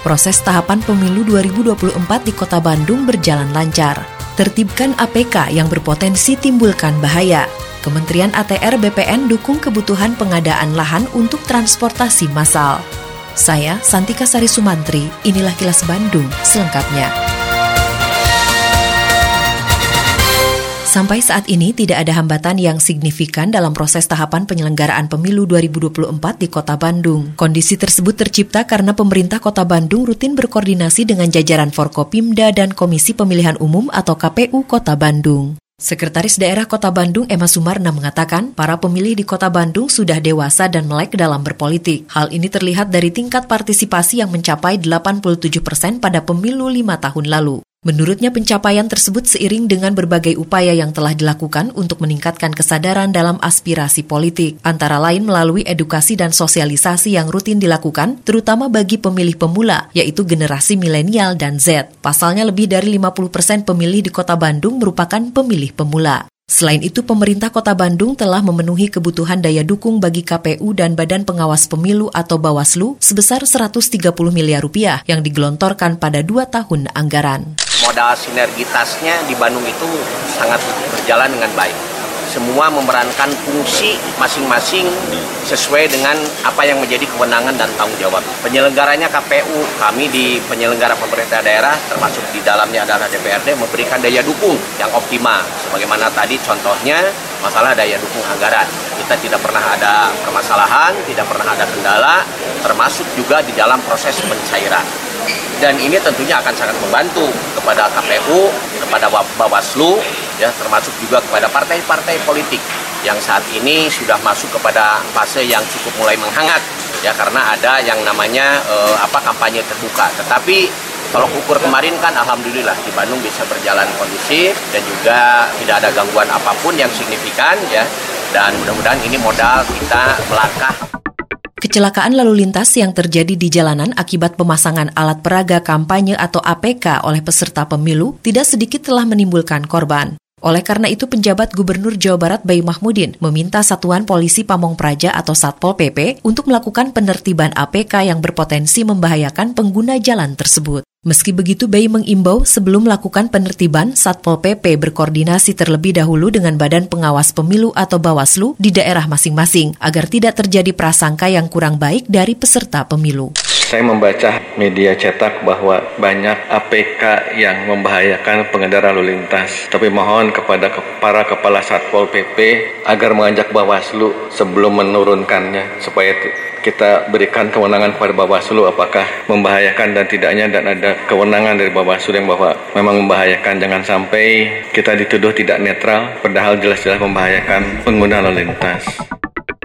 Proses tahapan pemilu 2024 di Kota Bandung berjalan lancar. Tertibkan APK yang berpotensi timbulkan bahaya. Kementerian ATR BPN dukung kebutuhan pengadaan lahan untuk transportasi massal. Saya Santika Sari Sumantri, inilah kilas Bandung selengkapnya. Sampai saat ini tidak ada hambatan yang signifikan dalam proses tahapan penyelenggaraan pemilu 2024 di Kota Bandung. Kondisi tersebut tercipta karena pemerintah Kota Bandung rutin berkoordinasi dengan jajaran Forkopimda dan Komisi Pemilihan Umum atau KPU Kota Bandung. Sekretaris Daerah Kota Bandung Emma Sumarna mengatakan, para pemilih di Kota Bandung sudah dewasa dan melek dalam berpolitik. Hal ini terlihat dari tingkat partisipasi yang mencapai 87 persen pada pemilu lima tahun lalu. Menurutnya pencapaian tersebut seiring dengan berbagai upaya yang telah dilakukan untuk meningkatkan kesadaran dalam aspirasi politik, antara lain melalui edukasi dan sosialisasi yang rutin dilakukan, terutama bagi pemilih pemula, yaitu generasi milenial dan Z. Pasalnya lebih dari 50 persen pemilih di kota Bandung merupakan pemilih pemula. Selain itu, pemerintah Kota Bandung telah memenuhi kebutuhan daya dukung bagi KPU dan Badan Pengawas Pemilu atau Bawaslu sebesar 130 miliar rupiah yang digelontorkan pada dua tahun anggaran. Modal sinergitasnya di Bandung itu sangat berjalan dengan baik semua memerankan fungsi masing-masing sesuai dengan apa yang menjadi kewenangan dan tanggung jawab. Penyelenggaranya KPU, kami di penyelenggara pemerintah daerah, termasuk di dalamnya adalah DPRD, memberikan daya dukung yang optimal. Sebagaimana tadi contohnya masalah daya dukung anggaran. Kita tidak pernah ada permasalahan, tidak pernah ada kendala, termasuk juga di dalam proses pencairan. Dan ini tentunya akan sangat membantu kepada KPU, kepada Bawaslu, ya termasuk juga kepada partai-partai politik yang saat ini sudah masuk kepada fase yang cukup mulai menghangat ya karena ada yang namanya eh, apa kampanye terbuka. Tetapi kalau ukur kemarin kan alhamdulillah di Bandung bisa berjalan kondusif dan juga tidak ada gangguan apa pun yang signifikan ya. Dan mudah-mudahan ini modal kita melangkah Kecelakaan lalu lintas yang terjadi di jalanan akibat pemasangan alat peraga kampanye atau APK oleh peserta pemilu tidak sedikit telah menimbulkan korban. Oleh karena itu, penjabat Gubernur Jawa Barat Bayi Mahmudin meminta Satuan Polisi Pamong Praja atau Satpol PP untuk melakukan penertiban APK yang berpotensi membahayakan pengguna jalan tersebut. Meski begitu, Bayi mengimbau sebelum melakukan penertiban, Satpol PP berkoordinasi terlebih dahulu dengan Badan Pengawas Pemilu atau Bawaslu di daerah masing-masing agar tidak terjadi prasangka yang kurang baik dari peserta pemilu. Saya membaca media cetak bahwa banyak APK yang membahayakan pengendara lalu lintas. Tapi mohon kepada para kepala Satpol PP agar mengajak Bawaslu sebelum menurunkannya supaya kita berikan kewenangan kepada Bawaslu apakah membahayakan dan tidaknya dan ada kewenangan dari Bawaslu yang bahwa memang membahayakan jangan sampai kita dituduh tidak netral padahal jelas-jelas membahayakan pengguna lalu lintas.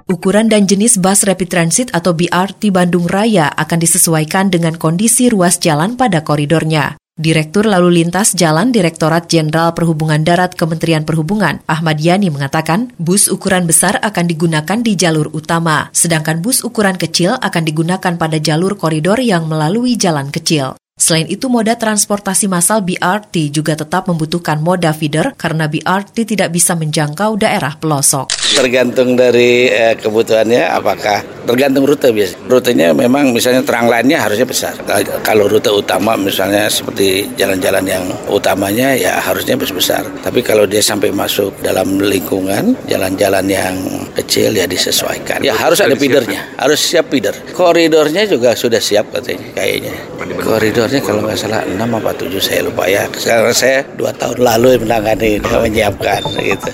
Ukuran dan jenis bus rapid transit atau BRT Bandung Raya akan disesuaikan dengan kondisi ruas jalan pada koridornya. Direktur Lalu Lintas Jalan Direktorat Jenderal Perhubungan Darat Kementerian Perhubungan Ahmad Yani mengatakan bus ukuran besar akan digunakan di jalur utama, sedangkan bus ukuran kecil akan digunakan pada jalur koridor yang melalui jalan kecil. Selain itu, moda transportasi massal BRT juga tetap membutuhkan moda feeder karena BRT tidak bisa menjangkau daerah pelosok. Tergantung dari eh, kebutuhannya, apakah tergantung rute biasa. Rutenya memang misalnya terang lainnya harusnya besar. Kalau rute utama misalnya seperti jalan-jalan yang utamanya ya harusnya besar. Tapi kalau dia sampai masuk dalam lingkungan jalan-jalan yang kecil ya disesuaikan. Ya harus ada feedernya, harus siap feeder. Koridornya juga sudah siap katanya kayaknya. Koridor koridornya kalau nggak salah 6 apa 7 saya lupa ya. Sekarang saya dua tahun lalu menangani menyiapkan gitu.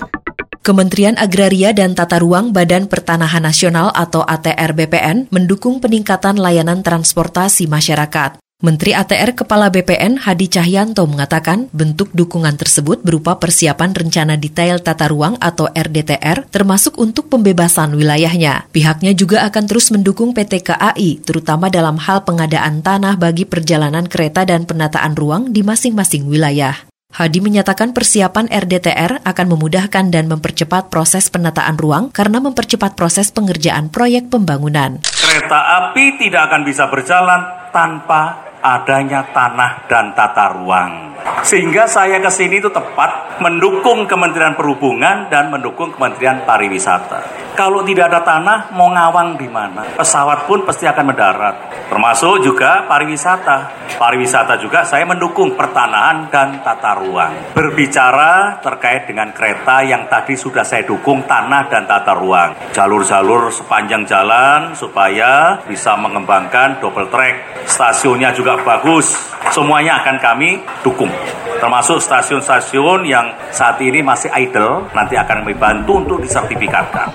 Kementerian Agraria dan Tata Ruang Badan Pertanahan Nasional atau ATR BPN mendukung peningkatan layanan transportasi masyarakat. Menteri ATR Kepala BPN Hadi Cahyanto mengatakan bentuk dukungan tersebut berupa persiapan rencana detail tata ruang atau RDTR termasuk untuk pembebasan wilayahnya. Pihaknya juga akan terus mendukung PT KAI terutama dalam hal pengadaan tanah bagi perjalanan kereta dan penataan ruang di masing-masing wilayah. Hadi menyatakan persiapan RDTR akan memudahkan dan mempercepat proses penataan ruang karena mempercepat proses pengerjaan proyek pembangunan. Kereta api tidak akan bisa berjalan tanpa adanya tanah dan tata ruang. Sehingga saya ke sini itu tepat mendukung Kementerian Perhubungan dan mendukung Kementerian Pariwisata. Kalau tidak ada tanah, mau ngawang di mana? Pesawat pun pasti akan mendarat. Termasuk juga pariwisata. Pariwisata juga saya mendukung pertanahan dan tata ruang. Berbicara terkait dengan kereta yang tadi sudah saya dukung tanah dan tata ruang. Jalur-jalur sepanjang jalan supaya bisa mengembangkan double track. Stasiunnya juga bagus. Semuanya akan kami dukung. Termasuk stasiun-stasiun yang saat ini masih idle, nanti akan kami bantu untuk disertifikatkan.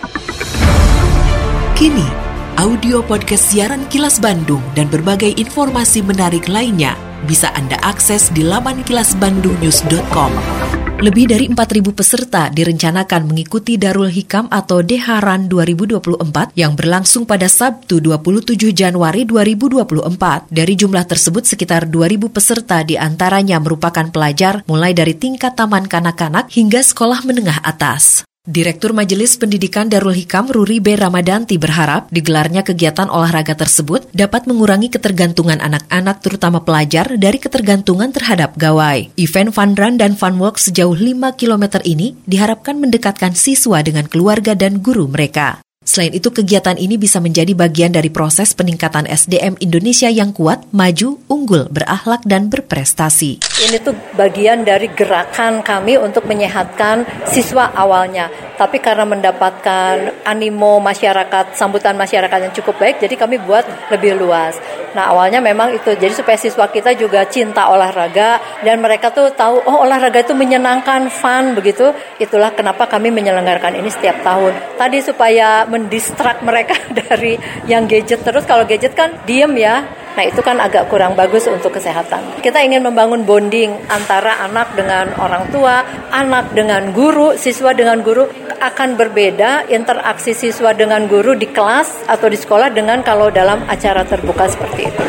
Kini, audio podcast siaran Kilas Bandung dan berbagai informasi menarik lainnya bisa Anda akses di laman kilasbandungnews.com. Lebih dari 4.000 peserta direncanakan mengikuti Darul Hikam atau Deharan 2024 yang berlangsung pada Sabtu 27 Januari 2024. Dari jumlah tersebut sekitar 2.000 peserta di antaranya merupakan pelajar mulai dari tingkat taman kanak-kanak hingga sekolah menengah atas. Direktur Majelis Pendidikan Darul Hikam Ruri B. Ramadanti berharap digelarnya kegiatan olahraga tersebut dapat mengurangi ketergantungan anak-anak terutama pelajar dari ketergantungan terhadap gawai. Event Fun Run dan Fun Walk sejauh 5 km ini diharapkan mendekatkan siswa dengan keluarga dan guru mereka. Selain itu, kegiatan ini bisa menjadi bagian dari proses peningkatan SDM Indonesia yang kuat, maju, unggul, berakhlak, dan berprestasi. Ini tuh bagian dari gerakan kami untuk menyehatkan siswa awalnya. Tapi karena mendapatkan animo masyarakat, sambutan masyarakat yang cukup baik, jadi kami buat lebih luas. Nah awalnya memang itu, jadi supaya siswa kita juga cinta olahraga, dan mereka tuh tahu, oh olahraga itu menyenangkan, fun, begitu. Itulah kenapa kami menyelenggarakan ini setiap tahun. Tadi supaya mendistrak mereka dari yang gadget terus. Kalau gadget kan diem ya. Nah itu kan agak kurang bagus untuk kesehatan. Kita ingin membangun bonding antara anak dengan orang tua, anak dengan guru, siswa dengan guru akan berbeda interaksi siswa dengan guru di kelas atau di sekolah dengan kalau dalam acara terbuka seperti itu.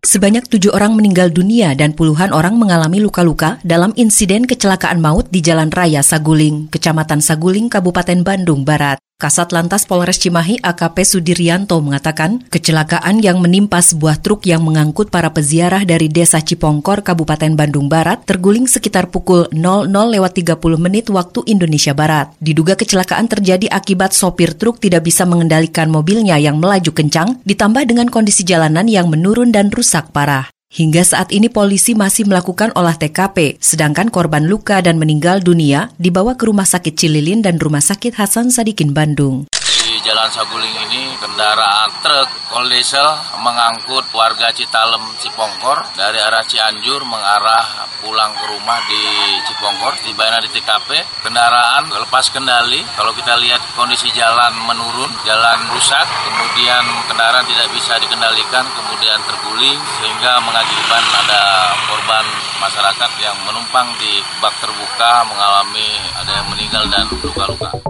Sebanyak tujuh orang meninggal dunia dan puluhan orang mengalami luka-luka dalam insiden kecelakaan maut di Jalan Raya Saguling, Kecamatan Saguling, Kabupaten Bandung Barat. Kasat Lantas Polres Cimahi AKP Sudiryanto mengatakan, kecelakaan yang menimpa sebuah truk yang mengangkut para peziarah dari Desa Cipongkor, Kabupaten Bandung Barat, terguling sekitar pukul 00 lewat 30 menit waktu Indonesia Barat. Diduga kecelakaan terjadi akibat sopir truk tidak bisa mengendalikan mobilnya yang melaju kencang, ditambah dengan kondisi jalanan yang menurun dan rusak parah. Hingga saat ini polisi masih melakukan olah TKP, sedangkan korban luka dan meninggal dunia dibawa ke Rumah Sakit Cililin dan Rumah Sakit Hasan Sadikin Bandung. Jalan Saguling ini kendaraan truk kol diesel mengangkut warga Citalem Cipongkor dari arah Cianjur mengarah pulang ke rumah di Cipongkor di Bayana di TKP kendaraan lepas kendali kalau kita lihat kondisi jalan menurun jalan rusak kemudian kendaraan tidak bisa dikendalikan kemudian terguling sehingga mengakibatkan ada korban masyarakat yang menumpang di bak terbuka mengalami ada yang meninggal dan luka-luka.